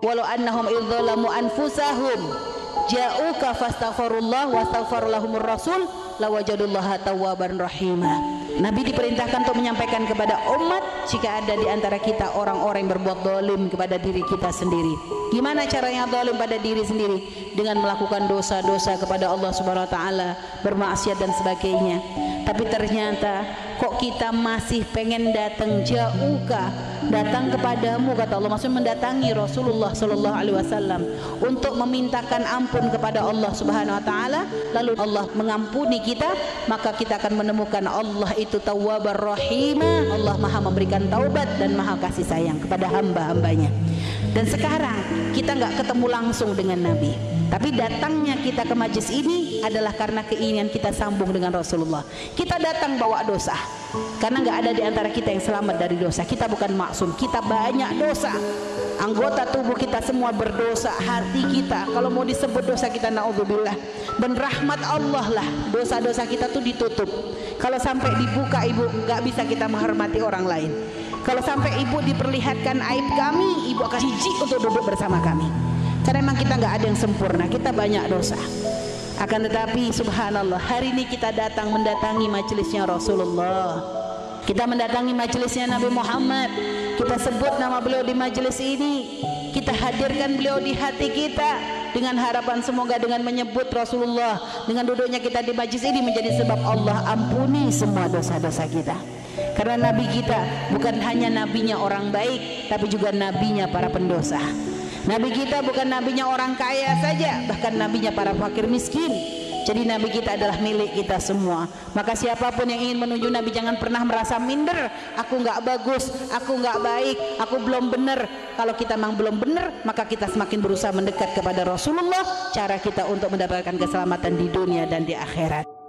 walau annahum idzalamu anfusahum ja'uka fastaghfirullah wastaghfar lahumur rasul lawajadullaha tawwaban rahimah Nabi diperintahkan untuk menyampaikan kepada umat jika ada di antara kita orang-orang yang berbuat dolim kepada diri kita sendiri. Gimana caranya dolim pada diri sendiri? Dengan melakukan dosa-dosa kepada Allah Subhanahu Wa Taala, bermaksiat dan sebagainya. Tapi ternyata kok kita masih pengen datang jauhkah datang kepadamu kata Allah maksud mendatangi Rasulullah sallallahu alaihi wasallam untuk memintakan ampun kepada Allah Subhanahu wa taala lalu Allah mengampuni kita maka kita akan menemukan Allah itu Tawwabar Rahim Allah Maha memberikan taubat dan Maha kasih sayang kepada hamba-hambanya dan sekarang kita nggak ketemu langsung dengan Nabi tapi datangnya kita ke majlis ini adalah karena keinginan kita sambung dengan Rasulullah. Kita datang bawa dosa. Karena nggak ada di antara kita yang selamat dari dosa. Kita bukan maksum, kita banyak dosa. Anggota tubuh kita semua berdosa, hati kita kalau mau disebut dosa kita naudzubillah. Dan rahmat Allah lah dosa-dosa kita tuh ditutup. Kalau sampai dibuka ibu nggak bisa kita menghormati orang lain. Kalau sampai ibu diperlihatkan aib kami, ibu akan jijik untuk duduk bersama kami. Karena memang kita nggak ada yang sempurna, kita banyak dosa. Akan tetapi subhanallah, hari ini kita datang mendatangi majelisnya Rasulullah. Kita mendatangi majelisnya Nabi Muhammad. Kita sebut nama beliau di majelis ini. Kita hadirkan beliau di hati kita dengan harapan semoga dengan menyebut Rasulullah, dengan duduknya kita di majelis ini menjadi sebab Allah ampuni semua dosa-dosa kita. Karena nabi kita bukan hanya nabinya orang baik, tapi juga nabinya para pendosa. Nabi kita bukan nabinya orang kaya saja, bahkan nabinya para fakir miskin. Jadi nabi kita adalah milik kita semua. Maka siapa pun yang ingin menuju nabi jangan pernah merasa minder. Aku nggak bagus, aku nggak baik, aku belum benar. Kalau kita memang belum benar, maka kita semakin berusaha mendekat kepada Rasulullah. Cara kita untuk mendapatkan keselamatan di dunia dan di akhirat.